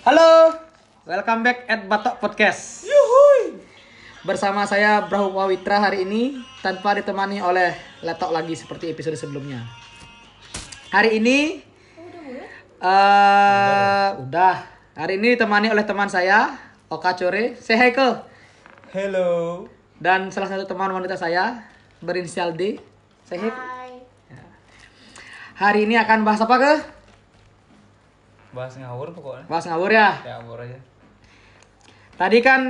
Halo, welcome back at Batok Podcast. Bersama saya Brahu Wawitra hari ini tanpa ditemani oleh Letok lagi seperti episode sebelumnya. Hari ini eh udah. Hari ini ditemani oleh teman saya Oka Core. Say hi ke. Hello. Dan salah satu teman wanita saya berinisial D. Say hi. Hari ini akan bahas apa ke? Bahas ngawur pokoknya. Bahas ngawur ya. Ya ngawur aja. Tadi kan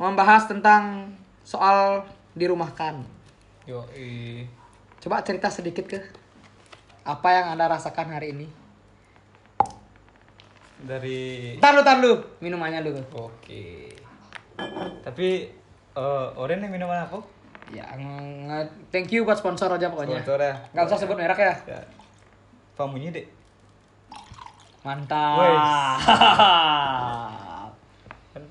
membahas tentang soal dirumahkan. Yo, i. Coba cerita sedikit ke apa yang anda rasakan hari ini. dari Tar lu, tar lu, minumannya lu. Oke. Tapi eh Oren yang minuman aku? Ya, thank you buat sponsor aja pokoknya. Sponsor ya. Nggak usah sebut merek ya. Ya. Pamunya dek. Mantap.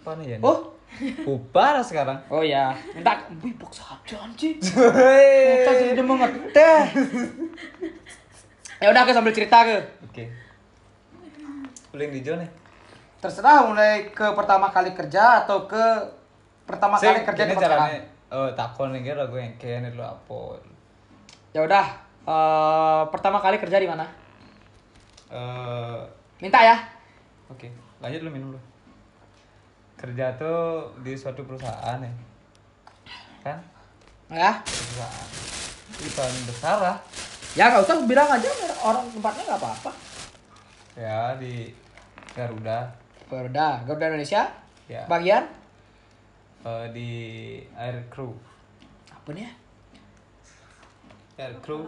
Kan ya. oh, Bubar sekarang. oh ya. Minta aja anjing. Kita jadi udah mengeteh. ya udah ke sambil cerita ke. Oke. Uling di nih. Terserah mulai ke pertama kali kerja atau ke pertama kali kerja di caranya. sekarang. Oh, takon nih kira gue yang kayaknya dulu apa. Ya udah, eh, pertama kali kerja di mana? Eh, Minta ya. Oke, lanjut lu minum lu. Kerja tuh di suatu perusahaan ya. Kan? Ya. Perusahaan. Perusahaan besar lah. Ya nggak usah bilang aja orang tempatnya nggak apa-apa. Ya di Garuda. Garuda, Garuda Indonesia. Ya. Bagian Eh, di Air Crew. apa nih ya? Air Crew.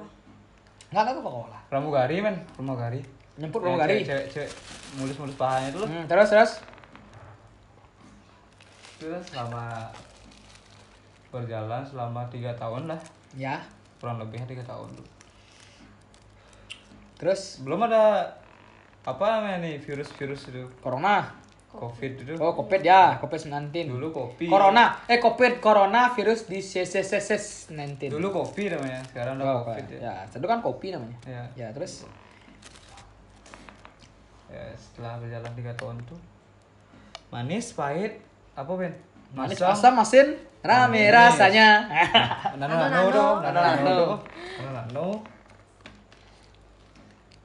Nggak tahu Coca-Cola. Pramugari men, pramugari. Nyemput pramugari. Cewek, cewek, mulus-mulus pahanya itu loh. Hmm, terus terus. Terus selama berjalan selama tiga tahun lah, Ya. kurang lebih tiga tahun dulu. Terus Belum ada apa namanya nih virus-virus itu, corona. covid itu. Oh, Covid ya, Covid-19. Dulu kopi. Corona, eh Covid, corona virus di CCCC19. Dulu kopi namanya, sekarang udah Oh, covid ya. ya. itu kan kopi namanya. Ya. Ya, terus Ya, setelah berjalan tiga tahun tuh manis, pahit, apa Ben? manis asam masin rame Manis. rasanya. nano nano dong, nano nano Nano. nano.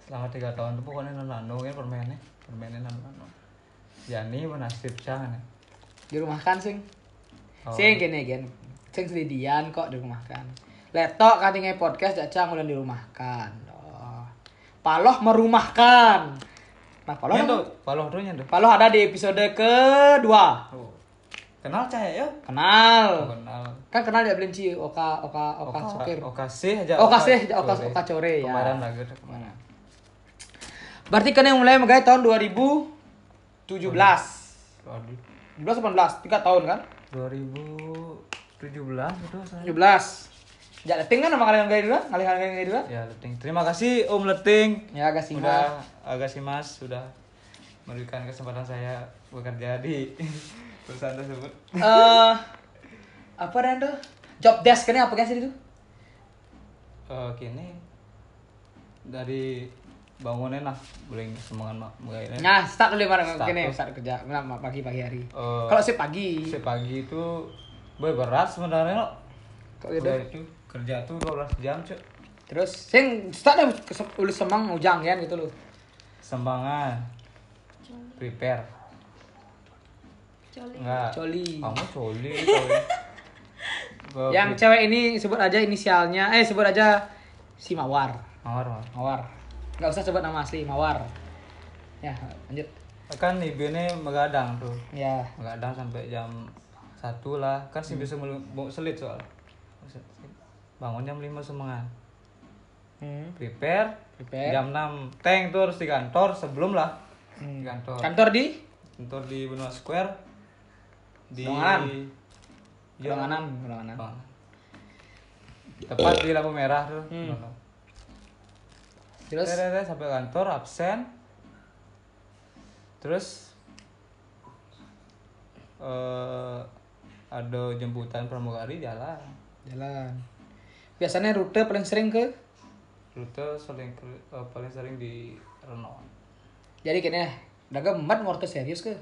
Selama tiga tahun tuh pokoknya nano nano kan permennya, permennya nano nano. Yani menasib ya. di rumah kan sing. Oh. Sing gini gen. Sing sedidian kok di rumah kan. Letok katinge podcast jacang udah di rumah kan. Oh. Paloh merumahkan. Nah, Paloh Nyen tuh, paloh tuh nyen tuh. Paloh ada di episode kedua. Oh. Kenal caya ya? Kenal. Oh, kenal. Kan kenal ya Belinci Oka Oka Oka, Sukir. Oka sih aja. Oka sih, Oka- Oka Core, ya. Kemarin lagi kemarin. Berarti kan yang mulai megai tahun 2017. Waduh. 2018, 3 tahun kan? 2017 itu saya. 17. Ya, leting kan nama kalian gaya dulu, kalian kalian gaya dulu. Ya, Leting. Terima kasih Om Leting. Ya, agak sih Udah agak sih Mas sudah memberikan kesempatan saya bekerja di perusahaan tersebut. Eh apa Rando? Job desk ini apa kan sih itu? Eh kini dari bangunin lah boleh semangat mak mulai Nah, start dulu bareng Start gini, tuh. start kerja. Nah, pagi pagi hari. Eh, Kalau sih pagi. pagi itu boy berat sebenarnya lo. Kok gitu? Udah itu kerja tuh 12 jam cuy. Terus sing start deh kes- ulus semang ujang kan gitu loh. Sembangan. Prepare. Enggak. Coli. Kamu coli. Gua Yang cewek ini sebut aja inisialnya, eh sebut aja si Mawar. Mawar, mawar. Mawar. Nggak usah sebut nama asli, Mawar. Ya, lanjut. Kan ibu ini begadang tuh. Ya. Begadang sampai jam satu lah. Kan sih bisa melu- mau selit soal. Bangun jam 5 semangat. Hmm. Prepare. Prepare. Jam 6 tank tuh harus di kantor sebelum lah. Hmm. Di kantor. Kantor di Kantor di Benua Square. Di Donganan. Iya. Donganan, Donganan. Donganan. Tepat di lampu merah tuh. Hmm. Terus Tere, tere, sampai kantor absen. Terus eh ada jemputan pramugari jalan. jalan. Biasanya rute paling sering ke Rute sering ke- eh, paling sering di Renon. jadi gini Udah gemet ngorto serius ke.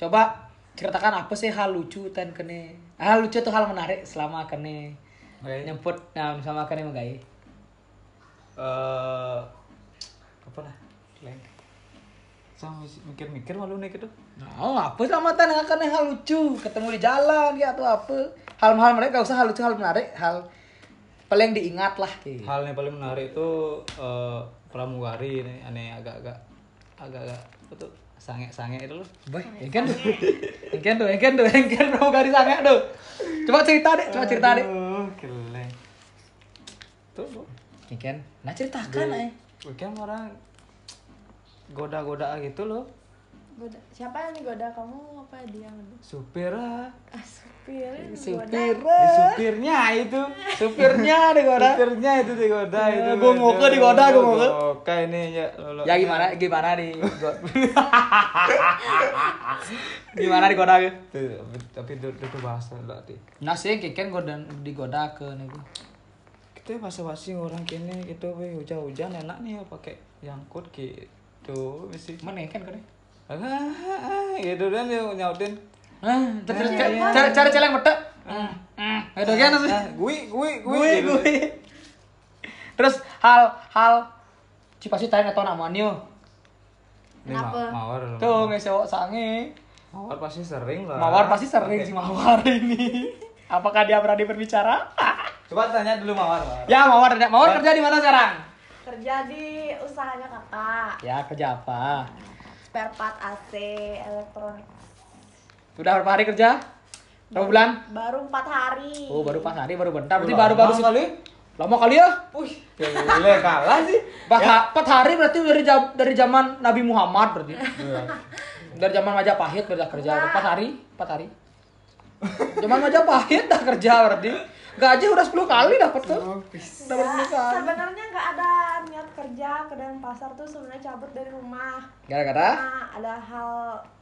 Coba ceritakan apa sih hal lucu tan kene. Hal lucu tuh hal menarik selama kene Oke. nyemput nah sama kene menggai. Eh apa lah? Leng. Sama mikir-mikir malu nih gitu. Nah, apa sama tan kene hal lucu, ketemu di jalan ya atau apa. Hal-hal menarik gak usah hal lucu, hal menarik, hal paling diingat lah gitu. Hal yang paling menarik itu eh, pramugari ini aneh agak-agak agak-agak tuh sange-sange itu loh. Boy, engken tuh. Engken tuh, engken tuh, engken pramugari sange tuh. Coba cerita deh, coba cerita deh. Keleng. Tuh, Bu. Engken. Nah ceritakan eh. Weekend orang goda-goda gitu loh. Goda. Siapa yang digoda kamu apa dia? Supir ah. Ah, supir. Supir. digoda. Di supirnya itu. Supirnya deh goda. Supirnya itu digoda Eh, itu. gua ngoke digoda, gua ngoke. Oke ini ya. lolo. Ya gimana gimana di gimana digoda ke? Tuh, tapi itu itu bahasa lah ti. Nah sih kiken goda digoda ke nih. Kita bahasa basi orang kini gitu hujan-hujan enak nih ya pakai yangkut gitu mesti. Mana kan kene? Ah, gitu kan dia nyautin. Ah, terus cara cara celeng metek. Hmm. Hmm. Itu kan sih. Ah, Gue gue gue Gue. Terus hal hal Cipasi tanya atau namanya Ini Kenapa? ma- mawar. Tuh ngesewok sange Mawar pasti sering lah. Mawar pasti sering sih Mawar ini Apakah dia berani berbicara? Coba tanya dulu Mawar. Mawar. ya Mawar, Mawar kerja di mana sekarang? Kerja di usahanya kakak. Ya kerja apa? Spare part AC, elektronik. Udah berapa hari kerja? Berapa bulan? Baru empat hari. Oh baru pas hari baru bentar berarti Lama baru-baru kali. Lama kali ya? Wih, gile kalah sih. Empat, ha- empat hari berarti dari jam, dari zaman Nabi Muhammad berarti. dari zaman Majapahit berarti kerja. Empat hari, empat hari. Zaman Majapahit dah kerja berarti. Gaji udah 10 kali dapat tuh. Dapat Ya, 10 kali. sebenarnya nggak ada niat kerja ke Denpasar tuh sebenarnya cabut dari rumah. Gara-gara Nah, ada hal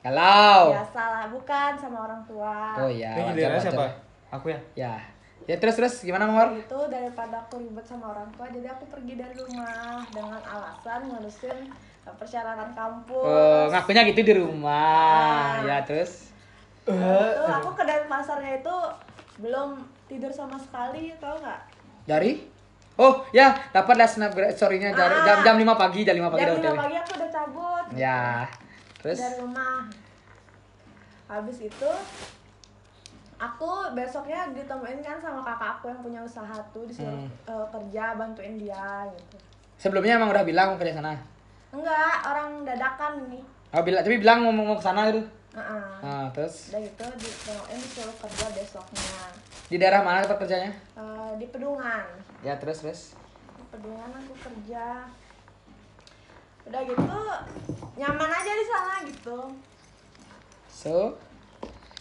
kalau. biasa lah, bukan sama orang tua. Oh iya, Ini wajar, giliran wajar. siapa? Aku ya. Ya. Ya terus terus gimana Mawar? itu daripada aku ribet sama orang tua jadi aku pergi dari rumah dengan alasan ngurusin uh, persyaratan kampus Oh, ngakunya gitu di rumah. Ah. Ya terus. itu aku ke Denpasarnya itu belum tidur sama sekali tau nggak Dari Oh, ya, dapat lah snap story-nya jam, Ah. jam, jam 5 pagi, jam 5 pagi jam udah lima pagi aku udah cabut Ya. Terus dari rumah habis itu aku besoknya ditemuin kan sama kakak aku yang punya usaha tuh disuruh Hmm. uh, kerja bantuin dia gitu sebelumnya emang udah bilang mau kerja sana. enggak orang dadakan nih Oh, bilang tapi bilang mau mau ke sana gitu. Heeh. Nah, terus udah gitu ditemuin disuruh kerja besoknya di daerah mana tempat kerjanya? Eh, di Pedungan Ya, terus terus. di Pedungan aku kerja udah gitu nyaman aja di sana gitu So,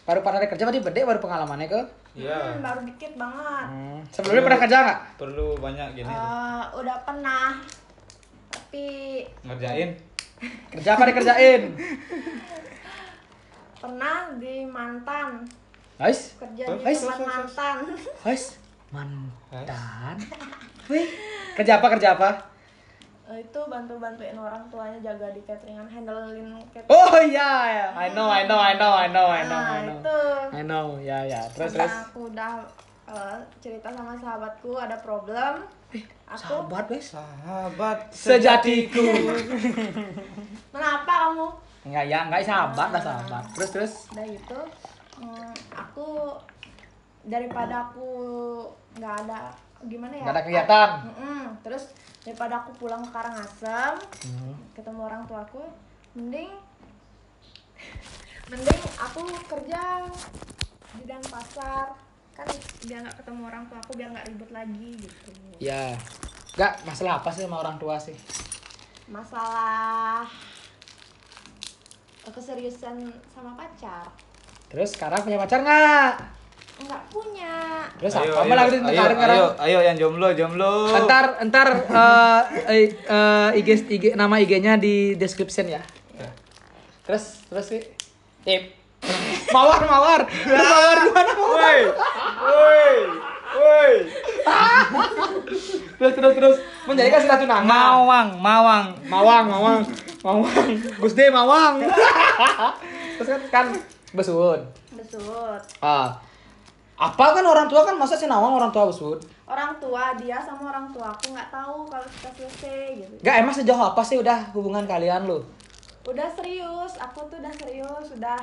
baru pas hari kerja berarti beda baru pengalamannya ke? Iya. Hmm, baru dikit banget Hmm. Sebelumnya pernah kerja nggak? Perlu banyak gini tuh. Eh, udah pernah tapi ngerjain. Kerja apa dikerjain? pernah di mantan Guys, kerja di tempat mantan guys, mantan. Wih, kerja apa kerja apa? Eh, itu bantu bantuin orang tuanya jaga di cateringan handlein catering Oh iya, ya. I know, I know, I know, I know, I know, nah I know. itu I know, ya ya. Terus Karena terus. aku udah eh, cerita sama sahabatku ada problem aku Sahabat, guys. Sahabat Sejatiku. kenapa kamu Enggak ya, enggak sahabat lah sahabat. Terus terus. udah gitu mm, aku daripada aku nggak ada gimana ya Enggak ada kegiatan. Terus daripada aku pulang ke Karangasem Hmm. ketemu orang tuaku mending mending aku kerja di Denpasar kan biar nggak ketemu orang tua aku biar nggak ribet lagi gitu Ya. Enggak, masalah apa sih sama orang tua sih? masalah keseriusan sama pacar Terus sekarang punya pacar nggak? nggak punya Terus Ayo, apa ayo, lagi ayo, sekarang ayo, ayo yang jomblo, jomblo. Entar entar eh, eh, eh, IG, IG nama IG-nya di description ya. Ya. Terus terus sih. Tip. Mawar mawar. Mawar gimana mawar? Woi, woi, woi. Terus terus terus menjadi kasih satu nama. Mawang, mawang. Mawang mawang. Mawang. Gus D Mawang. Terus kan kan besut. besut Ah. Apa kan orang tua kan masa sih nawang orang tua besut? orang tua dia sama orang tua aku nggak tahu kalau kita selesai gitu Gak emang sejauh apa sih udah hubungan kalian lu? udah serius aku tuh udah serius udah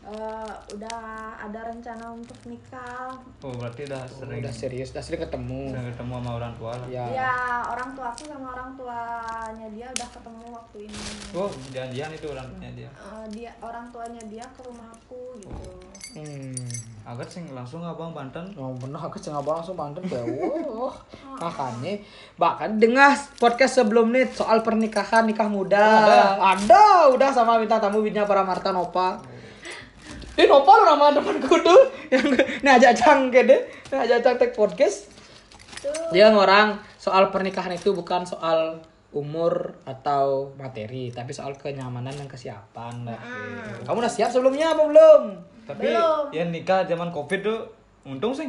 eh, udah ada rencana untuk nikah Oh, berarti udah sering Udah serius, udah sering ketemu. sering ketemu sama orang tua lah. Ya. ya orang tua aku sama orang tuanya dia udah ketemu waktu ini Oh, janjian itu orang tuanya dia. Eh, dia orang tuanya dia ke rumah aku gitu Hmm. Agak sing langsung abang Banten. Oh bener aku cengar banget langsung mantan ya. Wah. Makanya bahkan dengar podcast sebelum nih soal pernikahan nikah muda. Ada, udah sama bintang tamu Widya Paramarta Nova. Ini Nova lo nama depan kudu yang ini aja cang deh. Ini aja cang tag podcast. tuh Dia ngorang soal pernikahan itu bukan soal umur atau materi, tapi soal kenyamanan dan kesiapan lah. Kamu udah siap sebelumnya apa belum? Tapi Belum. ya nikah zaman Covid tuh untung sih.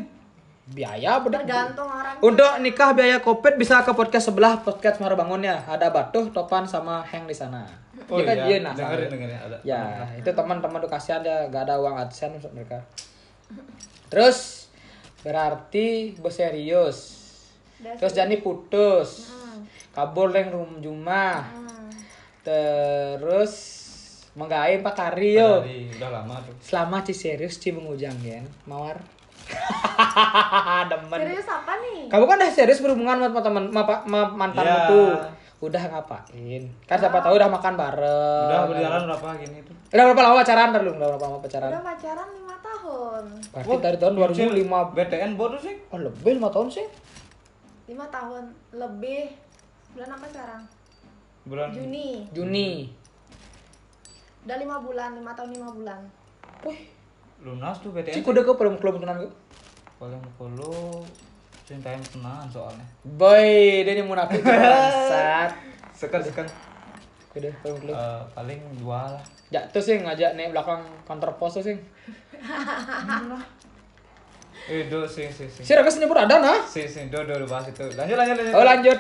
Biaya bener. tergantung orang Untuk nikah biaya kopet bisa ke podcast sebelah podcast Mara Bangun ya. Ada Batuh, Topan sama Heng di sana. Oh kan iya, nah, dengerin dengerin ada. Ya, itu teman-teman tuh kasihan dia gak ada uang adsense untuk mereka. Terus berarti bos serius. Terus Jani putus. Hmm. Kabur leng rum jumah. Hmm. Terus menggain Pak Kario. Dari udah lama tuh. Selama ci serius ci mengujang kan. Mawar. Demen. serius apa nih Kamu kan udah serius berhubungan sama teman sama, mantanmu Iya. tuh. Udah ngapain? Kan siapa tahu udah makan bareng. Udah berjalan berapa gini tuh? Udah berapa lama pacaran dulu? Udah berapa lama pacaran? udah pacaran lima tahun Berarti dari tahun 2005 BTN bodoh sih. Oh, lebih 5 tahun sih. lima tahun lebih bulan apa sekarang Bulan Juni Juni. udah lima bulan lima tahun lima bulan Wih, lunas tuh BTN. kuda ke belum belum tenan gue. Paling puluh cinta yang tenang soalnya. Boy, dia ini munafik bangsat. Sekan sekan. Kuda belum belum. Eh, paling dua lah. Jatuh sih ngajak nih belakang kantor pos tuh sih. Eh, do sih sih sih. Si Raga nyebut ada nah. Si si do do do bahas itu. Lanjut lanjut lanjut. Oh lanjut.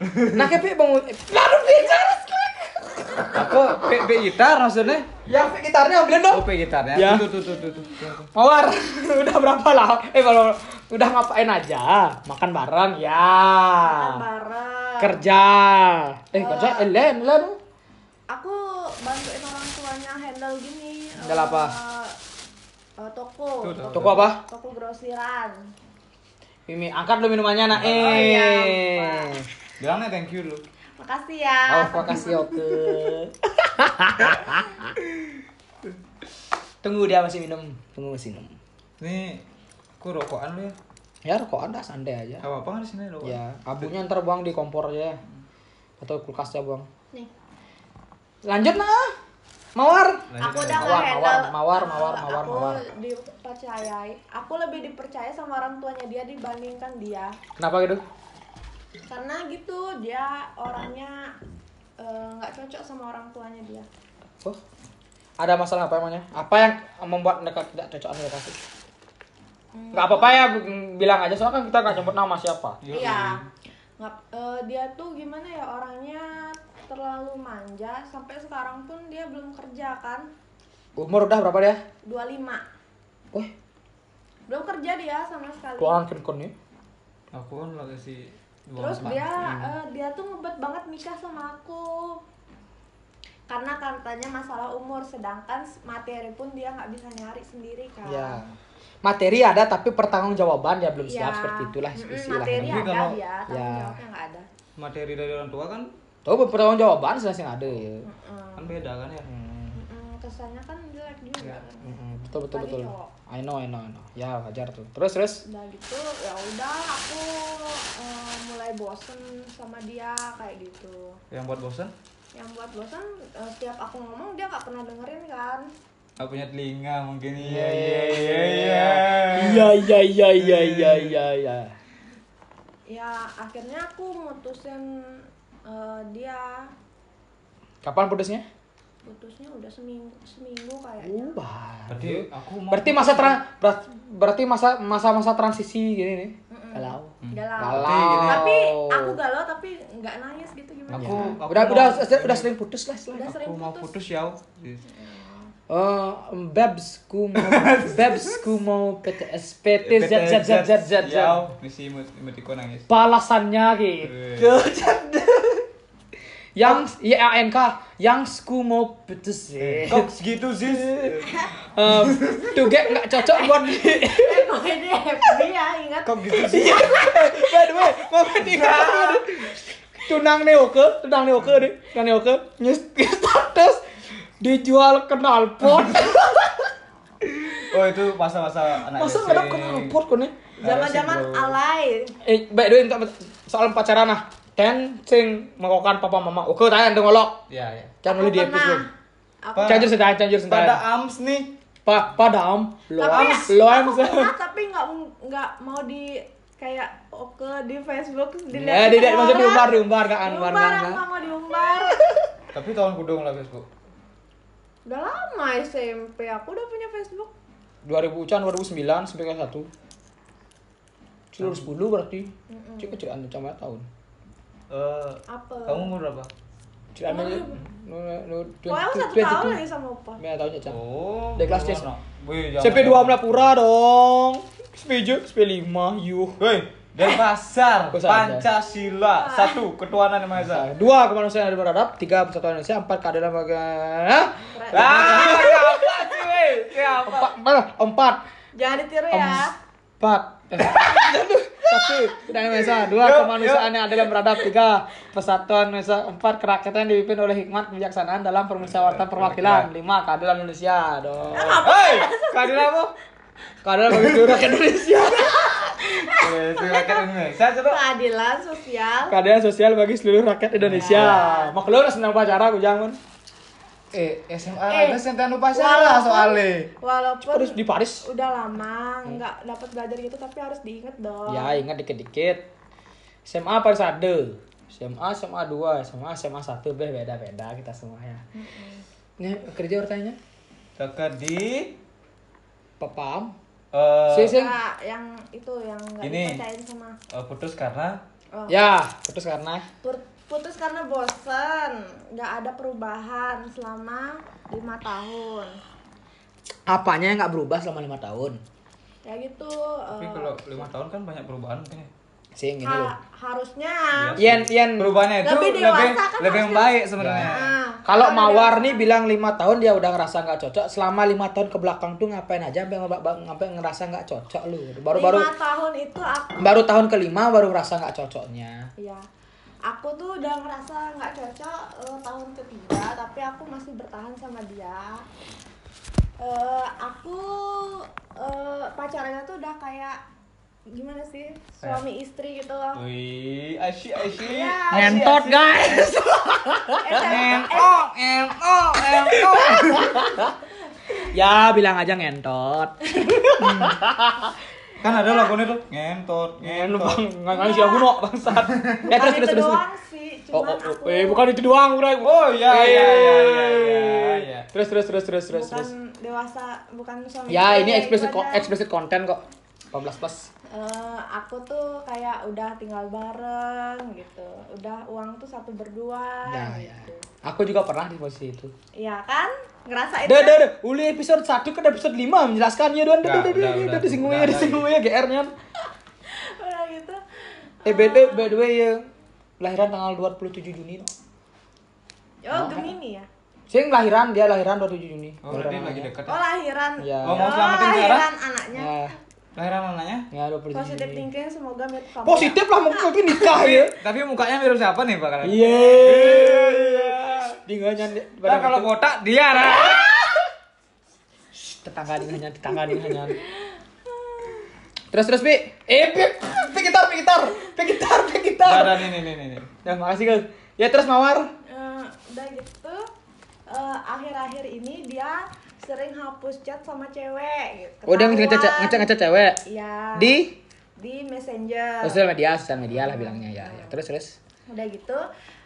Nah kepi bang, lalu gitar. Aku P P gitar maksudnya. Yang P gitarnya ambilin dong. Oh, P gitarnya. Ya. Tuh tuh tuh tuh tuh. Mawar, udah berapa lah? Eh kalau udah ngapain aja? Makan bareng ya. Makan bareng Kerja. Eh kerja, eh len len. aku bantuin orang tuanya handle gini Handle apa? eh, eh, toko Tuh, tuh. Toko apa? toko grosiran Mimi, angkat lu minumannya nak. Eh. Oh, iya, Bilangnya thank you dulu. Makasih ya Oh, makasih oke. Tunggu dia masih minum. Tunggu masih minum. Nih, aku rokokan lu ya. Ya rokok anda santai aja. Apa apa kan di sini rokok? Ya, abunya ntar buang di kompor aja. Atau kulkasnya buang. nih Lanjut nah. Mawar. Lanjut, aku udah Mawar, mawar, mawar, mawar, mawar, aku mawar. dipercayai aku lebih dipercaya sama orang tuanya dia dibandingkan dia Kenapa gitu? Karena gitu dia orangnya eh, nggak cocok sama orang tuanya dia Oh. Ada masalah apa emangnya? Apa yang membuat mereka tidak cocok sama lokasi? Nggak apa-apa ya bilang aja soalnya kan kita nggak nyebut nama siapa. Iya nggak eh, dia tuh gimana ya orangnya terlalu manja sampai sekarang pun dia belum kerja kan Umur udah berapa dia? 25 Wih, belum kerja dia sama sekali tuan kun nih. Aku kan lagi si dua terus dia eh, dia tuh ngebet banget nikah sama aku karena katanya masalah umur sedangkan materi pun dia nggak bisa nyari sendiri kan Ya. Materi ada tapi pertanggungjawaban dia belum siap Ya. seperti itulah Mm-mm, istilahnya. materi Tapi ada kalau- dia tanggung Ya. jawabnya nggak ada materi dari orang tua kan Tuh pertanggungjawaban sudah sih ada ya. Mm-mm. kan beda kan ya. Hmm. Mm-mm, kesannya kan jelek juga kan Mm-mm, Betul betul Apalagi betul. cowok. I know I know I know. Ya wajar tuh. Terus terus. udah gitu ya udah aku eh, mulai bosen sama dia kayak gitu Yang buat bosan? yang buat bosen eh, setiap aku ngomong dia nggak pernah dengerin kan Gak punya telinga mungkin Iya, iya iya, iya iya, iya Iya iya iya iya iya iya iya. ya akhirnya aku mutusin eh, dia Kapan putusnya? Putusnya udah seminggu seminggu kayaknya Uh, bah. Berarti aku mau Berarti masa tran berat- berarti masa masa-masa transisi gini nih. Mm-mm. Galau. galau Galau. tapi aku galau tapi nggak nangis gitu gimana Aku, aku udah mau- udah udah, udah sering putus lah udah istilahnya. sering Aku mau putus putus ya. Oh, babs ku mau babs ku mau PTS PT Z Z Z Z Z Z. Ya, misi emoticon nangis. Balasannya gitu. Yang YANK yang ku mau putus. Kok segitu sih? Um, tuh gak nggak cocok buat di eh gue ini happy ya ingat. Kok gitu sih? by the way mau tinggal tunang neoke tunang neoke deh. Tunang neoke. Nyus status dijual knalpot Oh itu masa-masa anak masa ada knalpot kok nih? Zaman-zaman alay. Eh by the way untuk soal pacaran nah ten sing melakukan papa mama oke tanya dong ngolok Ya, ya. jangan nulis di episode. Cancur sedang, cancur sedang. Pada AMS nih. Pa, padam, lo tapi ams, lo pernah tapi nggak nggak mau di kayak oke di Facebook Ya, tidak maksud diumbar, diumbar kan, diumbar umbar aku kan. nggak mau diumbar Tapi tahun kudung lah Facebook. udah lama SMP aku udah punya Facebook 2000 can 2009 sampai kelas 1. Cilur 10 berarti. Cik kecil anu cuma tahun. Eh, apa kamu umur berapa? Anu no no Pokoknya satu tahun lagi sama opa Ya tahun ya, Cak. Oh. Dari kelas C. pernah. Wih, jangan- CP 2 Melapura dong. SP 7, SP 5, yuh. Woi, dari pasar, Pancasila, satu ketuhanan yang maha esa. Dua kemanusiaan yang beradab, tiga persatuan Indonesia, empat keadilan bagi Hah? Ah, siapa sih, weh? Siapa? empat, mana? empat, jangan ditiru ya empat, satu keadilan Indonesia, dua Yuk, kemanusiaan yang adil dan beradab, tiga persatuan Indonesia, empat kerakyatan yang dipimpin oleh hikmat kebijaksanaan dalam permusyawaratan perwakilan, lima keadilan Indonesia, dong. Hei, keadilan apa? Keadilan bagi seluruh rakyat Indonesia. Keadilan sosial Keadilan sosial bagi seluruh rakyat Indonesia. Maklum lah senang pacara aku jangan. Eh, SMA Eh, ada sentan upacara walaupun- soalnya. walaupun Harus di Paris. udah lama nggak dapat belajar gitu tapi harus diinget dong Ya ingat dikit-dikit. SMA Paris ada. SMA, SMA 2, SMA, SMA 1 beh beda-beda kita semua ya. Ini kerja bertanya? Dekat di Paham? eh Si sing. Nggak, yang itu yang nggak Ini. dipercayain sama eh, putus karena oh. Ya, putus karena Pur- putus karena bosen nggak ada perubahan selama lima tahun apanya yang nggak berubah selama lima tahun? kayak gitu tapi eh, kalau lima tahun kan banyak perubahan kan ya. Sing gini loh. ha- harusnya Iya. Ian, Ian. Perubahannya itu Lebih lebih dewasa lebih, kan yang harusnya. baik sebenarnya. Nah, Kalau Mawar dewasa. nih bilang lima tahun dia udah ngerasa nggak cocok. Selama lima tahun ke belakang tuh ngapain aja sampai sampai ngerasa nggak cocok lu. Baru baru lima tahun itu aku baru tahun kelima baru ngerasa nggak cocoknya. ya aku tuh udah ngerasa nggak cocok eh, tahun ketiga tapi aku masih bertahan sama dia Eh, aku eh, pacarannya tuh udah kayak gimana sih suami istri gitu loh Wih, asyik asyik. Ya. Ngentot guys. Entok, entok, entok. ya bilang aja ngentot. Kan ada lagunya tuh ngentot, Ngentot ngentot. bang, nggak sih aku no bangsat. Ya terus terus terus. Oh, oh, oh, aku eh bukan itu doang, bro. Oh, iya, iya, iya, iya, iya, iya. Terus terus terus terus terus bukan terus. dewasa bukan suami Ya ini itu explicit aja. ko- explicit content kok. 18 plus. Eh, aku tuh kayak udah tinggal bareng gitu udah uang tuh satu berdua Ya ya. gitu Aku juga pernah di posisi itu. Iya kan ngerasain Dah, kan? dah, dah. Uli episode 1 ke episode 5 menjelaskannya doang. Dah, Udah, dah, dah, udah, dah, udah. dah, disinggung ya, disinggung ya, GR-nya. udah gitu Eh, by the, by the way, ya. Lahiran tanggal 27 Juni. Oh Gemini ya Sing lahiran, dia lahiran 27 Juni. Oh, berarti Lahiran lagi anaknya. deket oh ya. lahiran Ya. Oh, mau selamatin Sarah? lahiran anaknya Ya, Lahiran anaknya? ya 27 positif thinking semoga mirip kamu Positif lah, mungkin nanti nikah ya. Tapi mukanya mirip siapa nih, Pak? kalian? Iya. Dia nggak nyanyi. Nah, kalau botak dia lah. tetangga nih hanya tetangga nih hanya terus terus pi eh pi pi gitar pi gitar pi gitar pi Nah, gitar nah, nih, nih, nih, nih. nih. ya makasih guys ya terus mawar Eh, udah gitu eh, akhir-akhir ini dia sering hapus chat sama cewek gitu. oh dia Ketahuan. ngecek ngecek cewek Iya. di di messenger sosial media sosial media lah bilangnya ya, ya. terus terus udah gitu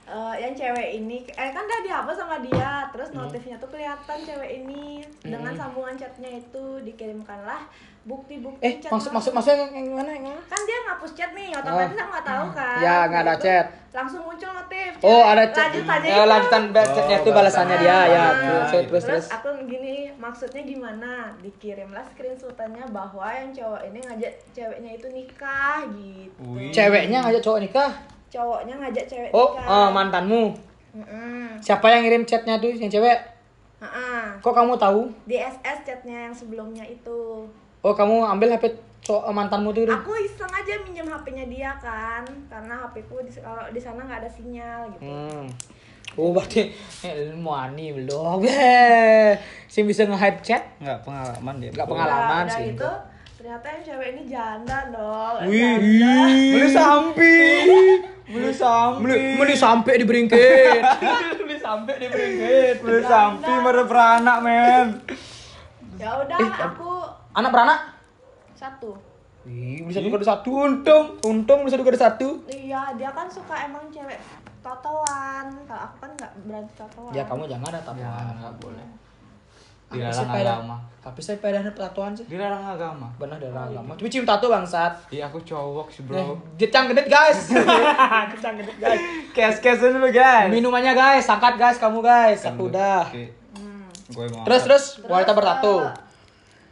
eh, yang cewek ini eh kan udah dihapus sama dia terus notifnya tuh kelihatan cewek ini dengan sambungan chatnya itu dikirimkanlah bukti-bukti Eh, chat maksud maksud- maksud maksudnya yang, yang mana yang mana? kan dia ngapus chat nih otomatis aku nggak tahu kan Ya, nggak ada Gitu. chat. langsung muncul notif Oh, cewek. ada chat. lanjutannya Ya, itu. lanjutan back Oh, chatnya itu balasannya dia ya. Ah, Terus terus terus. terus aku gini maksudnya gimana dikirimlah screenshotannya bahwa yang cowok ini ngajak ceweknya itu nikah gitu Wih. Ceweknya ngajak cowok nikah. Cowoknya ngajak cewek Oh, nikah eh, mantanmu. Mm-mm. Siapa yang ngirim chatnya tuh yang cewek? Ha-ha. Kok kamu tahu? di SS chatnya yang sebelumnya itu Oh, kamu ambil HP cowok mantanmu tuh. Aku iseng aja minjem HP-nya dia kan karena HP ku di, kalau di sana nggak ada sinyal gitu Hmm. Oh, berarti eh, muani belum. Eh, sih bisa nge-hide chat? Nggak pengalaman dia. Nggak pengalaman. Udah sih. gitu ternyata yang cewek ini janda dong Wih. janda. Beli sampi. Beli sampi. Beli, beli sampai di beringkit. Beli sampi di beringkit. Beli sampi mere beranak men. ya udah Eh, aku Anak beranak? satu Ih, bisa dua satu. Untung, untung bisa dua satu. iya dia kan suka emang cewek totoan kalau aku kan nggak berani totoan Ya kamu jangan ada Ya, tatoan. nggak boleh. Dilarang agama. Tapi saya pada ada tatoan sih. Dilarang agama. Benar dari agama. Tapi cium tato bangsat. Iya aku cowok sih Eh, bro. Jecang gedit guys. Jecang gedit guys. Kes-kes dulu guys. Minumannya guys, angkat guys kamu guys. Aku udah. Oke. Hmm. Gue mau. Terus terus Terus, wanita bertato. eh,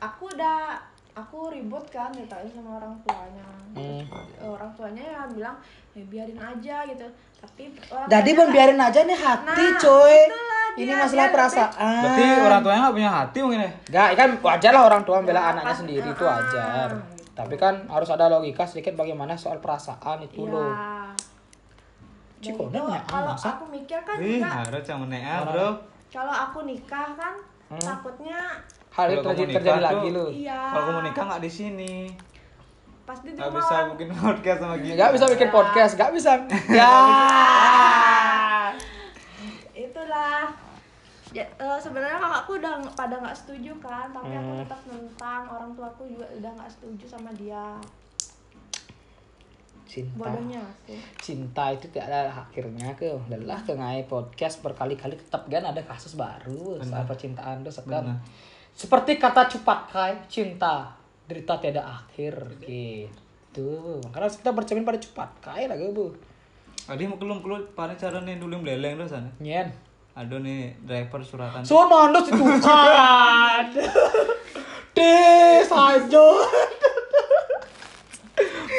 aku udah aku ribut kan ditanya sama orang tuanya Hmm. Eh, orang tuanya ya bilang ya biarin aja gitu tapi orang Jadi pun biarin aja nih hati Nah, coy. itulah Ini masalah dia perasaan. Berarti orang tuanya nggak punya hati mungkin ya? Enggak, kan wajar lah orang tua membela Ya, anaknya pas- sendiri itu ah, wajar. gitu. Tapi kan harus ada logika sedikit bagaimana soal perasaan itu Iya. loh. Dan Cikonan itu ya, kalau masa? aku mikir kan Ih, harus yang menea bro. kalau aku nikah kan Hmm. takutnya Hal itu terjadi, lagi loh. iya Kalau kamu nikah nggak di sini. Pasti di rumah bisa bikin podcast sama kita. Enggak bisa bikin podcast, enggak bisa. Ya. itulah ya, eh, sebenarnya kakakku udah pada nggak setuju kan tapi aku Hmm. tetap nentang orang tuaku juga udah nggak setuju sama dia Cinta. bodohnya sih Cinta itu tidak ada akhirnya ke lelah ke ngai podcast berkali-kali tetap kan ada kasus baru soal percintaan tuh sekarang. Benar. Seperti kata Cupakai, cinta derita tiada akhir gitu. Karena kita bercermin pada Cupakai lagi bu. Adi mau kelum kelut paling cara nih dulu meleleng tuh sana. Nyen. Ada nih driver suratan. Sono anda itu kan. Des aja.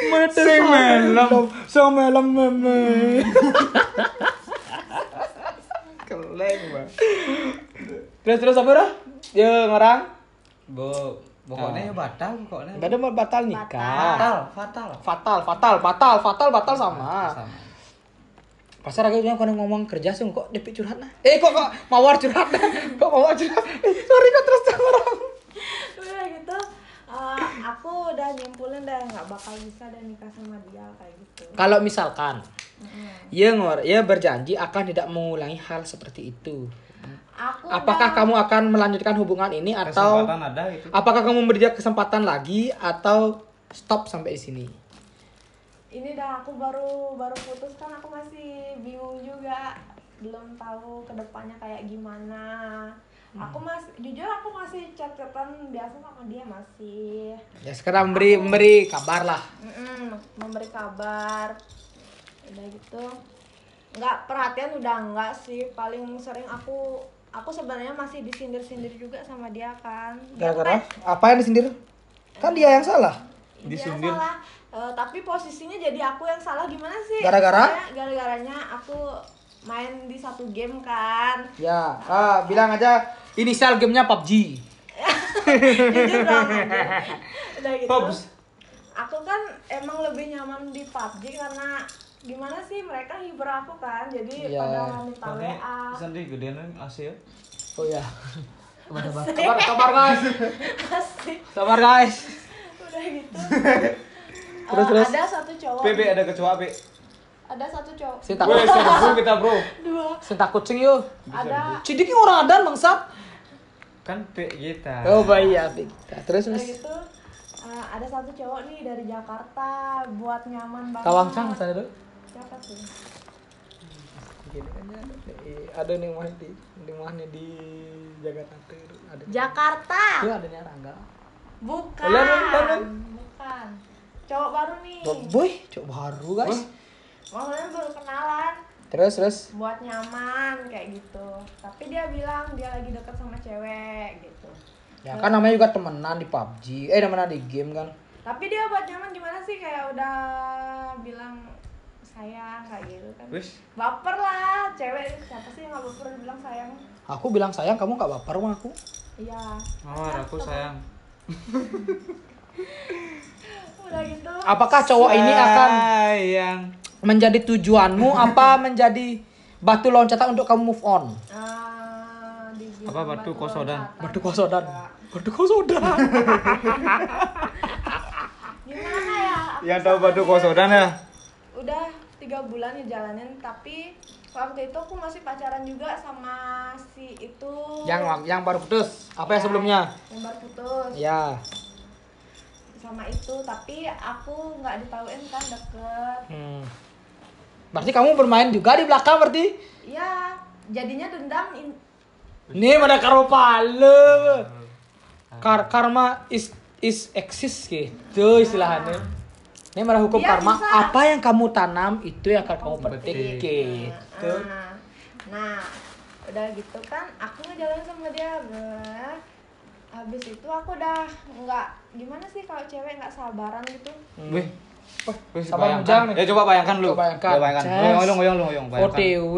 Mete Sing melem. so melem meme. Keleng bang. Terus terus apa dah? Ya orang. Bo, pokoknya ya batal pokoknya. Gak ada mau batal nikah. Fatal, fatal. Fatal, fatal, fatal, fatal, batal sama. Sama. Pasar lagi bilang kalau ngomong kerja sih kok DP curhat nah. Eh kok kok mawar curhat nah. Kok mawar curhat. Eh, sorry kok terus terang orang. udah gitu eh, aku udah nyimpulin deh nggak bakal bisa deh nikah sama dia kayak gitu Kalau misalkan ia ngor, ia berjanji akan tidak mengulangi hal seperti itu. Aku Apakah udah- kamu akan melanjutkan hubungan ini atau Kesempatan ada itu. apakah kamu memberi dia kesempatan lagi atau stop sampai di sini? ini dah aku baru baru putus kan aku masih bingung juga belum tahu ke depannya kayak gimana aku Hmm. masih jujur aku masih chat-chatan biasa sama dia masih Ya sekarang memberi memberi kabar lah. Mm-mm, memberi kabar udah gitu nggak perhatian udah enggak sih paling sering aku aku sebenarnya masih disindir-sindir juga sama dia kan Dia Gara-gara kayak- apa yang disindir? Kan dia yang salah. dia Disindir. salah Eh, tapi posisinya jadi aku yang salah gimana sih Gara-gara? Gara-garanya aku main di satu game kan Ya, ah, bilang aja inisial gamenya PUBG. jujur dong udah gitu Pobs. aku kan emang lebih nyaman di PUBG karena gimana sih mereka hibur aku kan jadi Iya. pada minta Pakai WA sendiri gedean AC ya. Oh ya. Kabar, kabar, guys. asik Kabar guys. udah gitu Terus, Eh, terus. ada satu cowok PB ada kecoa B. ada satu cowok Si takut, Wes, bro kita bro. dua si takut sing yuk. ada Cidik orang adan bangsat. Kan P kita. Oh baik ya, kita. Terus terus. gitu eh, ada satu cowok nih dari Jakarta buat nyaman banget Kawang cang sana dulu. Siapa tuh gini kan ya, Nih, ada nih mah di di mana di Jakarta ada Jakarta itu adanya Rangga. Bukan. Lihat. bukan cowok baru nih. Boy coba baru guys. Maksudnya baru kenalan. Terus terus. Buat nyaman kayak gitu. Tapi dia bilang dia lagi deket sama cewek gitu. Ya kan namanya juga temenan di PUBG eh temenan di game kan. Tapi dia buat nyaman gimana sih? Kayak udah bilang sayang kayak gitu kan Wis. baper lah cewek siapa sih yang gak baper bilang sayang aku bilang sayang kamu gak baper sama aku iya Mawar aku sayang. udah gitu apakah cowok ini akan sayang. menjadi tujuanmu apa menjadi batu loncatan untuk kamu move on dibilang Apa batu kosodan? loncatan. batu kosodan batu kosodan gimana ya Yang tahu batu kosodan ya? udah tiga bulan ya jalanin tapi waktu itu aku masih pacaran juga sama si itu. Yang yang baru putus. Apa yang sebelumnya? yang baru putus. Ya. Sama itu tapi aku nggak ditauin kan deket. Hmm. berarti kamu bermain juga di belakang berarti? Iya, jadinya dendam in- ini mana karo pale? Kar karma is is exist gitu istilahnya ini malah hukum Dia karma bisa. apa yang kamu tanam itu yang akan kamu petik gitu Nah, nah, udah gitu kan, aku ngejalanin sama dia, ber. Habis itu aku udah nggak gimana sih kalau cewek nggak sabaran gitu. Wih. Wih, Sabar bayangkan. bujang nih. Ya coba bayangkan lu. Coba bayangkan. Coba bayangkan. Ngoyong, ngoyong, ngoyong, ngoyong, bayangkan. OTW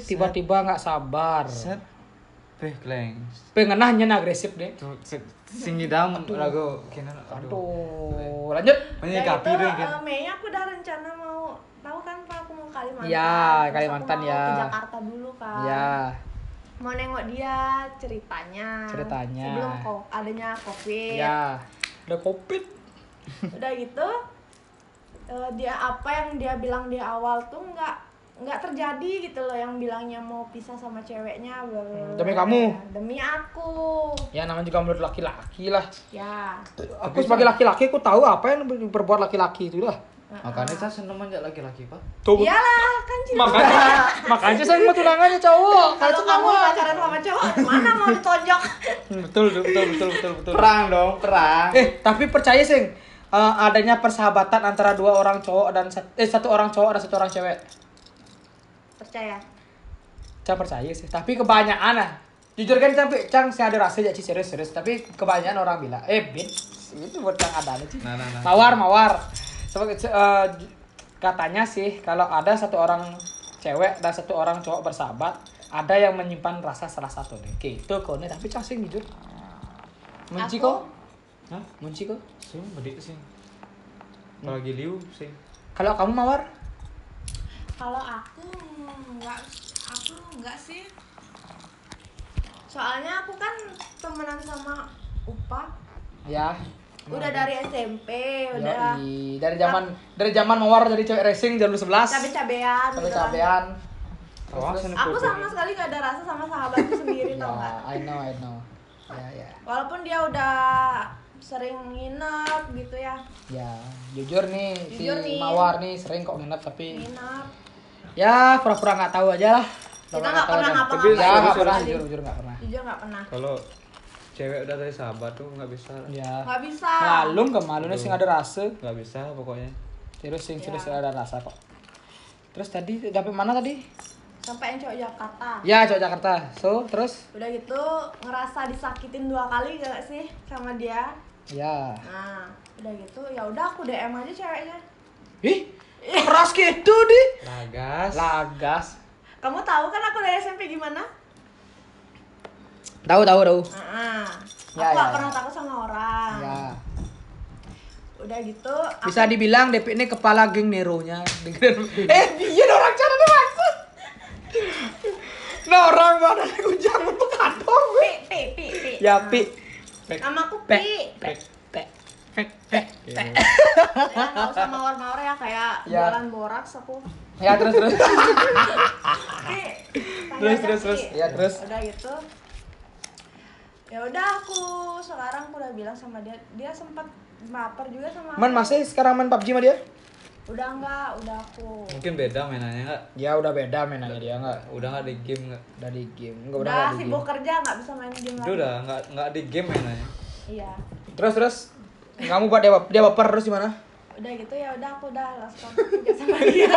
tiba-tiba nggak sabar Set. Wih, kleng. pengenahnya agresif deh Tuh, Singi dam lagu kena aduh. Lanjut. Tuh gitu, kan. eh, Mei aku udah rencana mau tahu kan Pak aku mau Kalimantan. Ya, Terus aku Kalimantan, mau ya. Ke Jakarta dulu kan. Ya, Mau nengok dia ceritanya. Ceritanya. Sebelum kok adanya covid. ya. Udah covid. udah gitu eh, dia apa yang dia bilang di awal tuh nggak nggak terjadi gitu loh yang bilangnya mau pisah sama ceweknya ber- Demi kamu? demi aku Ya namanya juga menurut laki-laki lah. ya Aku sebagai laki-laki aku tahu apa yang diperbuat laki-laki itu lah. Makanya saya seneng aja laki-laki, Pak. Tuh. iyalah kan cinta Makanya makanya saya mau tunangannya cowok. kalau kamu pacaran sama cowok mana mau ditonjok Hmm, Betul, betul, betul, betul, betul. Perang dong, perang. Eh, tapi percaya sih eh, adanya persahabatan antara dua orang cowok dan eh satu orang cowok dan satu orang cewek. Percaya Saya percaya sih, tapi kebanyakan lah. Jujur kan tapi Cang saya ada rasa jadi serius serius, tapi kebanyakan orang bilang, eh bin itu buat Cang ada nih sih. Nah, nah, nah. Mawar, mawar. Sebagai eh, katanya sih kalau ada satu orang cewek dan satu orang cowok bersahabat, ada yang menyimpan rasa salah satu deh. Gitu kok nih, tapi Cang sih jujur. Munci kok? Hah? Munci kok? Sing bedik sing. Kalau lagi liu sing. Kalau kamu mawar? kalau aku nggak aku nggak sih soalnya aku kan temenan sama Upa Ya. udah dari SMP udah Yoi. dari zaman dari zaman mawar dari cewek racing jalur 11 cabe-cabean sampai gitu kan. cabean. Awas Terus- ini aku sama sekali gak ada rasa sama sahabatku sendiri tau Ya, gak I know, I know. Ya, ya. walaupun dia udah sering nginep gitu ya Ya, jujur nih Jujur si nih. Mawar nih sering kok nginep tapi nginep ya pura-pura nggak tahu aja lah. kita nggak pernah ngapa-ngapain Ya, nggak sama pernah jujur, jujur nggak pernah. jujur nggak pernah Kalau cewek udah dari sahabat tuh nggak bisa. Ya. nggak bisa Malum ke malu nih sing ada rasa. Nggak bisa pokoknya. Terus sing Ya. serius ada rasa kok. Terus tadi dapet mana tadi? sampai yang cowok Jakarta Ya, cowok Jakarta. So, terus udah gitu ngerasa disakitin dua kali gak sih sama dia ya. nah udah gitu ya udah aku DM aja ceweknya Ih, keras gitu di. Lagas. Lagas. kamu tahu kan aku dari SMP gimana Tahu, tahu, tahu. Ah, Ya, aku ya, gak ya. pernah takut sama orang Ya. udah gitu aku- Bisa dibilang DP ini kepala geng Nero-nya. eh, dia orang cara nih maksud. Nah, orang mana nih ujang untuk kantor gue. pi pi pi pi Ya, Pi. namaku Pe, pi pe, pe, pe, pe. Ya nggak usah mawar-mawar ya kayak Ya. jualan boraks aku Ya, terus terus. Terus, terus, terus. Ya, terus. udah gitu ya udah aku sekarang aku udah bilang sama dia dia sempat baper juga sama Man masih sekarang main PUBG sama dia? Udah enggak, udah aku. Mungkin beda mainannya nggak? Ya udah beda mainannya dia nggak. Udah nggak di game nggak? Udah di game. Enggak udah, Udah sibuk kerja nggak bisa main game lagi. udah nggak nggak di game mainannya. Iya. Terus terus kamu buat dia dia baper terus gimana? Udah gitu ya udah aku udah lost juga sama dia.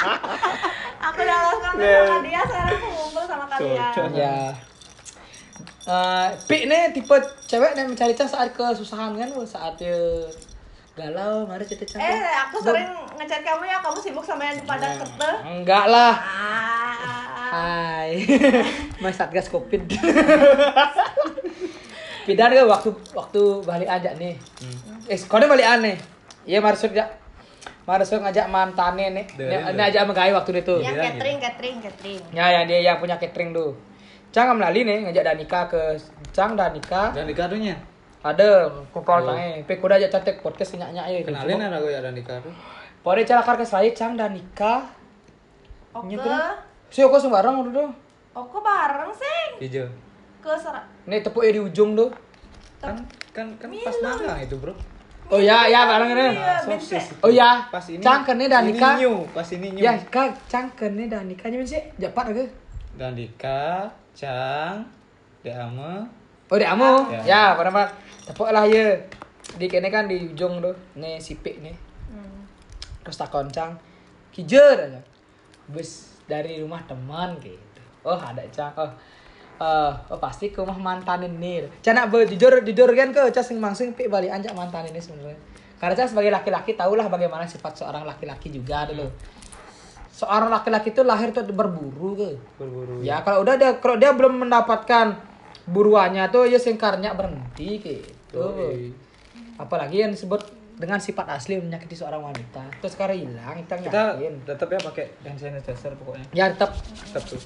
aku udah lost kontak sama dia, sekarang aku ngumpul sama kalian. Cocok. Ya. Eh, Pi nih tipe cewek yang mencari cas saat kesusahan kan, saat dia galau, mari cerita cas. Eh, aku sering ngechat kamu ya, kamu sibuk sama yang di padat kete. Enggak lah. Ah. Hai. Mas Satgas Covid. Pidan ke waktu waktu balik aja nih. Eh, kau balik aneh. Iya maksud ya. Maksud ngajak mantannya nih. Ini ajak megai waktu itu. Yang catering, catering, catering. Ya, yang dia yang punya catering tuh. Cang melalui nih ngajak Danika ke Cang Danika. Dan di kadonya. Ada kupol Oh. tange. Pe kuda aja cantik podcast nyak-nyak ya. Kenalin ada gue ada di kado. Pore calakar ke saya Cang Danika. Oke. Si aku sembarang udah tuh. Oke bareng sih. Hijau. Ke serak. Ini tepuknya di ujung tuh. Kan kan kan pas magang itu bro. Oh ya, ya barang ini. Iya. Oh ya, Pas ini. cangkene Danika. Ini new, pas ini new. Ya, kak cangkene Danika nya sih. Japat aku. Dan Dika, Cang, Deame, Oh, di amu. Ya. Ya, pada pada tepuk lah ya. Di kene kan di ujung tuh. Nih sipik nih. Hmm. Terus tak koncang. Kijer aja. Bus dari rumah teman gitu. Oh, ada cang. Oh. Eh, oh pasti ke rumah mantan ini. Cana be jujur jujur kan ke cas sing mangsing pi balik anjak mantan ini sebenarnya. Karena saya sebagai laki-laki tahulah bagaimana sifat seorang laki-laki juga dulu. Seorang laki-laki itu lahir tuh berburu ke. berburu. Ya kalau udah dia kalau dia belum mendapatkan buruannya tuh ya singkarnya berhenti gitu. Apalagi yang disebut dengan sifat asli menyakiti seorang wanita. Terus sekarang hilang kita Kita yakin. tetap ya pakai hand sanitizer pokoknya. Ya tetap Tetap tuh.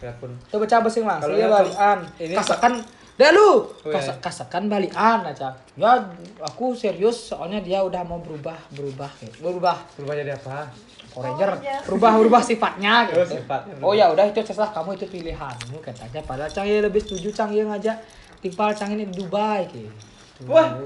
Biarpun. tuh baca besing mas. Iya ya, balian. ini- Kasakan Dah lu, Oh, Kas- iya. kasakan balian aja. Ya aku serius soalnya dia udah mau berubah berubah gitu. berubah Berubah jadi apa? Ranger berubah berubah sifatnya gitu. Oh, sifatnya. Oh ya udah itu terserah kamu itu pilihanmu katanya. Padahal Cang ya lebih setuju Cang ya ngajak timpal Cang ini di Dubai gitu. Wah,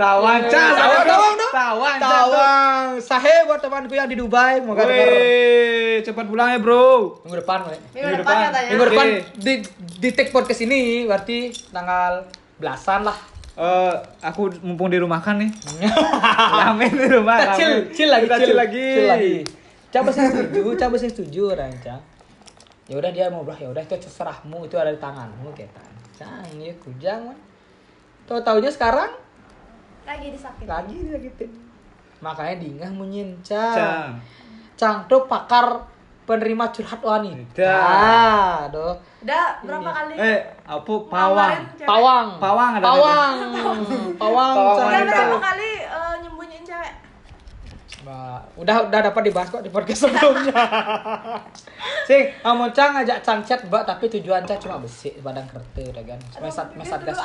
tawan Iya, Cang. tawang, tawang, dong. Tawan, Cang. Tawang, sahe buat temanku yang di Dubai. Moga Wih, cepat pulang ya, Bro. minggu depan, we. Minggu Minggu depan katanya. Minggu depan di di take podcast ini berarti tanggal belasan lah. Eh, aku mumpung di rumah kan nih. Ramen di rumah. Kita chill, chill lagi, Kita chill, chill lagi. chill lagi. Coba saya setuju, coba saya setuju, Ranca. Ya udah dia mau ya udah itu terserahmu, itu ada di tanganmu kita. Cang, ya kujang. man. Tahu taunya sekarang Lagi disakit. lagi disakitin. Makanya dingah munyincang. Cang. Cang tuh pakar penerima curhat wanita. Dah. Aduh. Udah berapa kali? Eh, apa pawang? Pawang. Pawang ada Pawang. Pawang. Pawang Cang. Udah wanita. berapa kali eh, nyembunyiin cewek? Bah, udah udah dapat dibahas kok di podcast sebelumnya. Sing, kamu cang ngajak cang chat mbak tapi tujuan cang cuma besi badan kereta udah kan. Mesat mesat gas.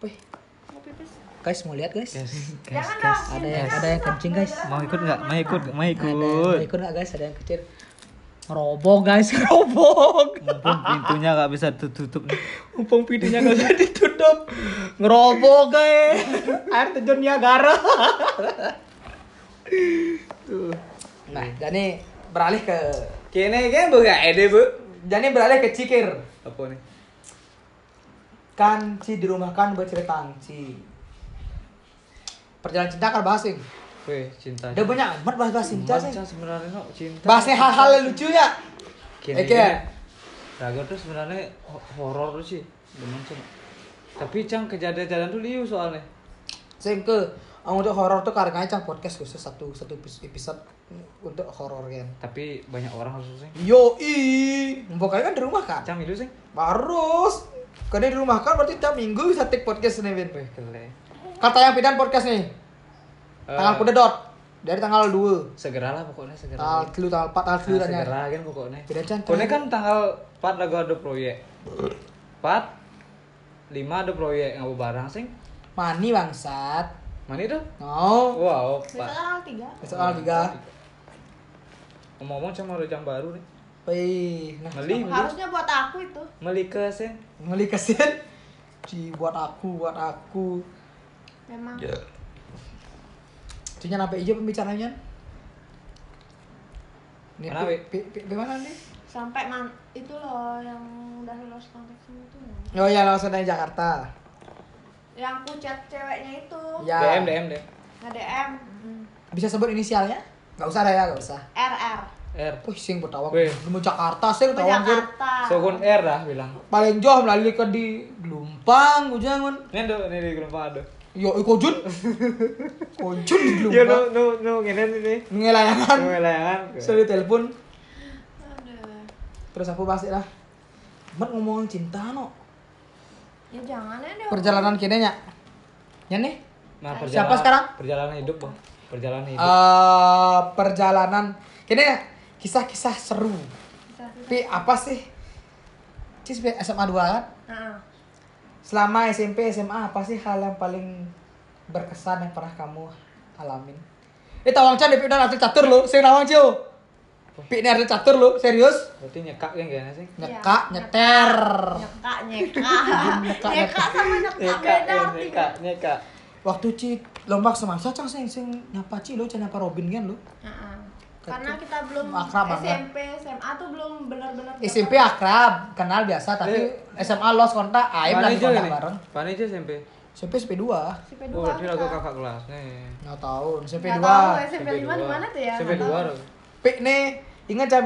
Wih, Mau pipis? Guys mau lihat guys? Jangan dong. Ada yang ada yang kencing guys. Mau ikut nggak? Mau ikut? Mau Ada ikut? mau ikut nggak guys? Ada yang kecil. Ngerobok guys, ngerobok. Mumpung pintunya nggak bisa tutup nih. Mumpung pintunya nggak bisa ditutup. Ngerobok guys. Air terjun Niagara. Tuh. Nah, jadi beralih ke Kene kan bu gak ede bu? jadi beralih ke cikir. Apa nih? Kan Ci di rumah kan bercerita Ci. Perjalanan cinta kan bahas Ing. Weh, cinta. Udah banyak amat bahas-bahas cinta sih. Sebenarnya no, cinta. Bahasnya hal-hal yang lucu ya. Oke. Raga tuh sebenarnya ho- horor tuh sih. Demen sih. Tapi cang kejadian-kejadian tuh liu soalnya. Sing ke untuk horor tuh karena cang podcast khusus satu satu episode untuk horor kan. Tapi banyak orang harus sih. Yo i, pokoknya kan di rumah kan. Cang milu sih. Harus. Karena di rumah kan berarti tiap minggu bisa take podcast nih Win. Weh, kele. Kata yang pindah podcast nih. Tanggal Eh, kuda dot. Dari tanggal 2. Segeralah pokoknya segera. Tanggal 3, tanggal 4, tanggal 3 Nah, tanya. segera kan pokoknya. Beda cantik. Pokoknya kan tanggal 4 lagu ada proyek. 4 5 ada proyek ngabu barang sing. Mani bangsat. Mana itu? No. Wow, Besok Pak. tanggal tiga. Besok tanggal 3. Ngomong-ngomong cuma ada jam baru nih. Wih, nah Meli, meli. Harusnya buat aku itu. Meli ke sen. ngeli kesian. Ci buat aku, buat aku. Memang. Itunya sampai hijau pembicaranya. Ini Mana, pi, pi, pi, pi mana nih? sampai man itu loh yang udah lulus kontak sama itu loh. Oh ya langsung dari Jakarta. yang aku chat ceweknya itu Ya. DM DM DM. nge DM Bisa sebut inisialnya? Gak usah dah ya, gak usah. RR R. Wih, sing bertawang. Wih. Mau Jakarta sih tawang. Jakarta Sogun R dah bilang. Paling jauh melalui ke di Gelumpang, gue jangan. Ini do ini di Gelompang ada. Yo, iko jun. Kojun di Yo Gelumpang. no no no ngene ini. Ngelayangan. No layangan. Sudah telepon. Terus aku pasti lah. Mat ngomong cinta no. ya jangan ya deh Perjalanan kini nya. Ya nih. Nah, Siapa sekarang? Perjalanan hidup, Bang. Perjalanan hidup. Eh perjalanan kini ya kisah-kisah seru. Bisa. Tapi apa sih? Cis SMA 2 kan? Nah, Selama SMP SMA apa sih hal yang paling berkesan yang pernah kamu alamin? Eh tawang can udah atlet catur lo, saya nawang cio. Pi ini atlet catur lo, serius? Berarti nyekak yang kayaknya sih. Nyekak, nyeter. nyeka nyeka Nyeka, nyeka sama nyeka Nyekak, beda ya, nyekak, nyekak. Waktu ci lomba semasa cang sing sing nyapa ci lo, cang nyapa Robin kan lo. Heeh. Karena kita belum Akrab banget. SMP SMA tuh belum benar-benar SMP akrab, kenal biasa tapi SMA los kontak, aib aja kontak ini. bareng. Pani aja SMP. SMP SMP 2. SMP Oh, berarti lagu kakak kelas nih. Nggak tahu, SMP Nggak 2. tahu SMP 5 di mana tuh ya SMP Nggak tahu. 2 loh. Pik nih, ingat cang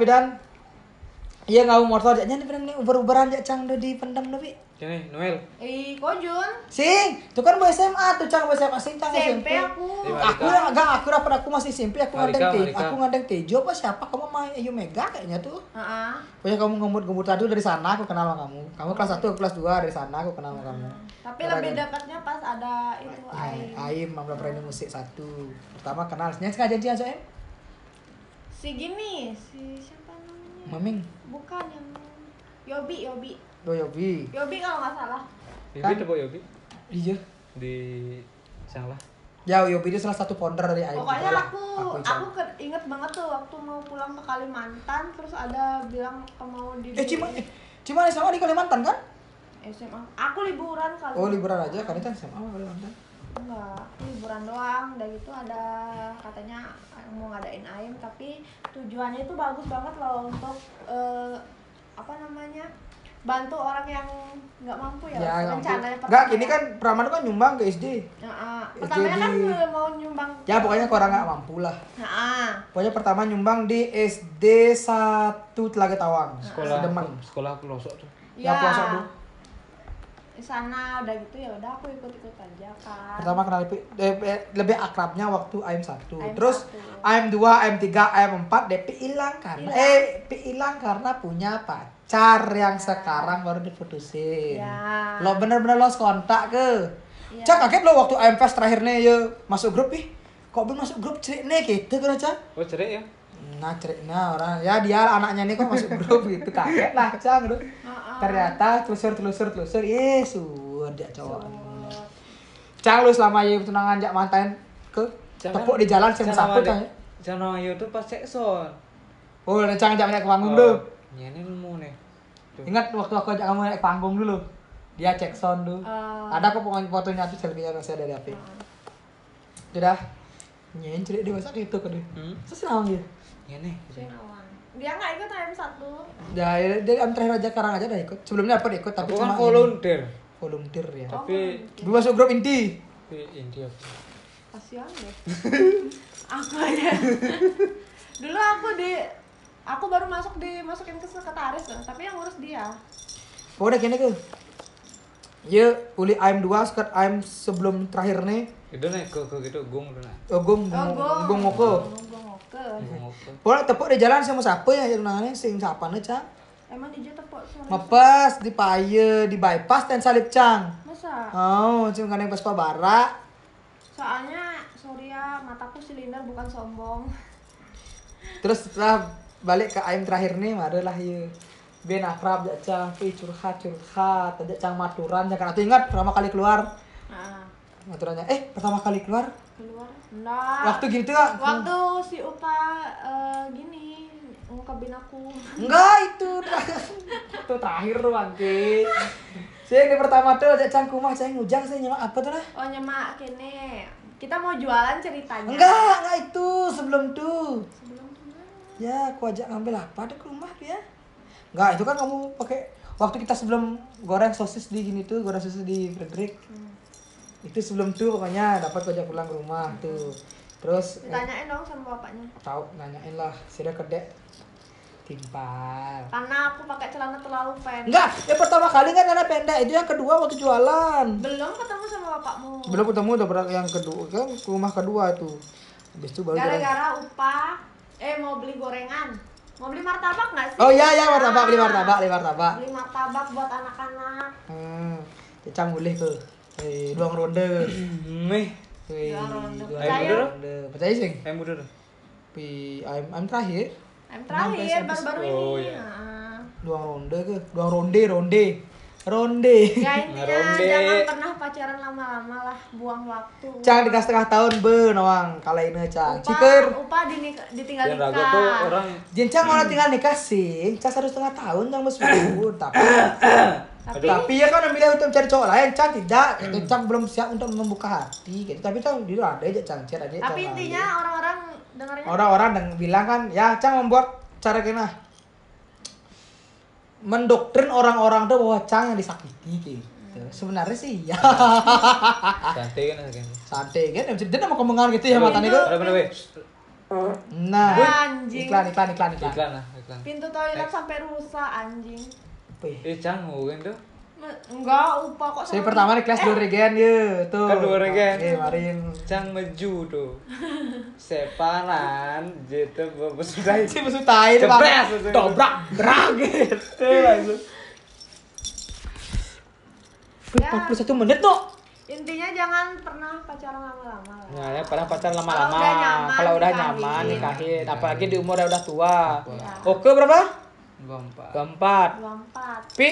Iya ngau motor jaknya nih bidan nih uber-uberan jak cang udah dipendam nih Pi. Sini, Noel. Ih, Kojun. Sing, itu kan bu SMA tuh cang bu SMA sing cang SMP SMP. aku. Lima. Aku agak aku rapat aku masih SMP aku Marika, ngandeng te, aku ngandeng Tejo apa siapa kamu main Ayu Mega kayaknya tuh. Heeh. Pokoknya kamu ngemut-ngemut tadi dari sana aku kenal sama kamu. Kamu kelas 1 aku kelas 2 dari sana aku kenal sama kamu. Tapi lebih dekatnya pas ada itu Ya, Aim. Aim Mamla Premi Musik satu. Pertama kenal, sengaja janjian soalnya. Si gini, si siapa namanya? Maming, Bukan yang Yobi, Yobi. Doyobi. Yobi kalau nggak salah. Yobi tuh Yobi Iya. di Sanglah. Ya, Yobi itu salah satu founder dari Aim. Pokoknya aku Ican. aku ke- inget banget tuh waktu mau pulang ke Kalimantan terus ada bilang ke mau di Eh, Cima, eh, Cima sama di Kalimantan kan? SMA. Aku liburan kali. Oh, liburan aja, kan itu SMA Kalimantan. Enggak, liburan doang. Udah gitu ada katanya mau ngadain AIM tapi tujuannya itu bagus banget loh untuk eh, apa namanya? bantu orang yang nggak mampu ya, Ya, nggak rencananya. Enggak, ini kan Praman kan nyumbang ke SD. Nah, pertamanya kan mau nyumbang Ya, pokoknya ke orang nggak mampu lah. nah, Pokoknya pertama nyumbang di SD 1 Telaga Tawang. Sekolah Sedeman. sekolah pelosok tuh. Ya, puasa dulu. Di sana udah gitu ya udah aku ikut-ikut aja kan Pertama kenal lebih, eh, lebih akrabnya waktu AM 1. AM Terus 1. AM 2, AM 3, AM 4 DP hilang karena Hilang. eh Pi hilang karena punya pacar yang sekarang baru diputusin. Ya. Lo bener-bener los kontak ke. Iya. Cak kaget lo waktu AM Fest terakhir nih ya masuk grup ih. Kok belum masuk grup cerik nih gitu kan Cak? Oh, cerai ya? Nah cerik nah orang ya dia anaknya nih kok masuk grup gitu kaget lah gitu. Heeh. Ternyata telusur telusur telusur yesus dia cowok. Cang lu selama ya tunangan jak mantan ke tepuk di jalan sing sapu cang. Jangan yo tuh pas sekson. Oh, ada cang jak naik ke panggung dulu. Ini nemu nih. Tuh. Ingat waktu aku ajak kamu naik panggung dulu. Dia cek sound dulu. eh, Ada kok pokoknya fotonya tuh selfie-nya masih ada di HP. Sudah. Nyen cerit dia masak itu kan dia. Hmm. Terus naon dia? Ini. Sinawan. dia nggak ikut AM satu Ya, dia am terakhir aja karang aja udah ikut. Sebelumnya apa ikut tapi Aku cuma kan ini. volunteer. volunteer ya. Tapi Dulu masuk grup inti. tapi inti apa? kasihan deh aku aja dulu aku di aku baru masuk dimasukin ke sekretaris kan tapi yang ngurus dia Pokoknya gini ke. Ya, uli AM 2 sekat AM sebelum terakhir nih. Itu nih ke ke gitu gung tuh nah. Oh, gong, oh gong, gong Gung apa? Pokoknya tepuk di jalan sama siapa ya yang nangannya sing siapa nih cang? emang DJ tepuk suara Mepes di paye di bypass dan salib cang. masa Oh, cuma kan yang pas bara. soalnya sorry ya mataku silinder bukan sombong Terus setelah balik ke AM terakhir nih, lah ya. Ben akrab jak cang, pi curhat curhat, aja cang maturan, jangan aku ingat pertama kali keluar. nah Maturannya, eh pertama kali keluar keluar enggak waktu gitu gak? waktu si Upa eh, gini ngungkapin aku Enggak itu itu terakhir tuh bangke. Sih di pertama tuh aja cang kumah cang ngujang sih nyemak apa tuh lah? oh nyemak kene kita mau jualan ceritanya Enggak, enggak itu sebelum tuh. sebelum gimana? Ya, aku ajak ngambil apa deh ke rumah dia. Enggak, itu kan kamu pakai waktu kita sebelum goreng sosis di gini tuh, goreng sosis di Frederick. Hmm. Itu sebelum tuh pokoknya dapat aku ajak pulang ke rumah tuh. Terus eh, ditanyain dong sama bapaknya tahu nanyain lah, sudah kedek timpal. karena aku pakai celana terlalu pendek Enggak, yang pertama kali kan karena pendek, itu yang kedua waktu jualan. belum ketemu sama bapakmu Belum ketemu udah pernah yang kedua kan rumah kedua tuh. Habis itu baru gara-gara upah eh mau beli gorengan mau beli martabak nggak sih Oh iya iya martabak, beli martabak, beli martabak. beli martabak buat anak-anak Hmm, cecang boleh ke. Eh, duang ronde. Meh. Wih, Duang ronde. Percaya? ronde. Percaya sih? Eh mundur. Pi, I'm, I'm terakhir. Sampai- terakhir baru-baru Oh, ini iya. Nah. Duang ronde ke. Duang ronde, ronde. Ronde. ya intinya Ronde. jangan pernah pacaran lama-lama lah buang waktu Cang tiga setengah tahun be nawang kala ini cang. upah Ciker. upah dinik- ditinggal Yang nikah ragu tuh orang Jencang orang tinggal nikah sih, cang satu setengah tahun cang meskipun tapi tapi tapi ya kan memilih untuk mencari cowok lain, cang tidak, itu cang belum siap untuk membuka hati, gitu. Tapi cang dulu ada aja cang cer aja. tapi Cang intinya lain. orang-orang dengarnya orang-orang yang bilang kan, ya cang membuat cara kena mendoktrin orang-orang tuh bahwa cang yang disakiti gitu. Sebenarnya sih ya santai kan kan. santai kan, dia nama komengan gitu ya mana weh? Nah, Anjing. iklan iklan iklan iklan. Iklan lah, iklan. pintu toilet sampai rusak anjing Wih. Eh canggu kan tuh. Enggak upah kok Saya pertama di kelas dua regen ya tuh. Kan dua regen. Eh, marin. Cang maju tuh. Sepanan, jete besutai. Si besutai langsung. Dobrak, berak gitu langsung. Ya. 41 menit tuh. intinya jangan pernah pacaran lama-lama lah Nah, ya pernah pacaran Kalau lama-lama. Kalau udah nyaman nikahin, apalagi di umur udah tua. Iya. Oke berapa? Gompa. Keempat. dua empat Pi.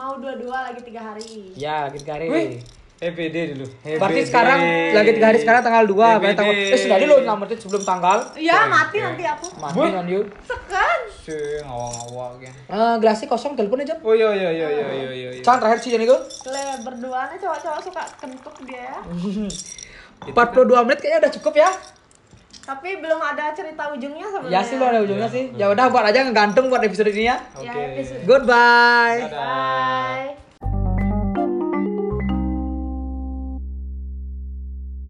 Mau dua-dua lagi tiga hari. Ya, lagi tiga hari. Wih, EPD dulu. Berarti sekarang lagi tiga hari sekarang tanggal 2 berarti tanggal eh sudah lo nyelamatin sebelum tanggal. Iya mati nanti aku. Mati kan yuk. Sekan Si ngawang-ngawang kan. eh gelasnya kosong telepon aja. Oh iya iya iya iya iya iya. iya. Can terakhir sih jadi gue le berduaan cowok-cowok suka kentuk dia. 42 menit kayaknya udah cukup ya tapi belum ada cerita ujungnya sebenarnya Ya sih lo ada ujungnya sih. Ya udah buat aja ngegantung buat episode ini ya. ya Oke. episode Goodbye. Dadah. bye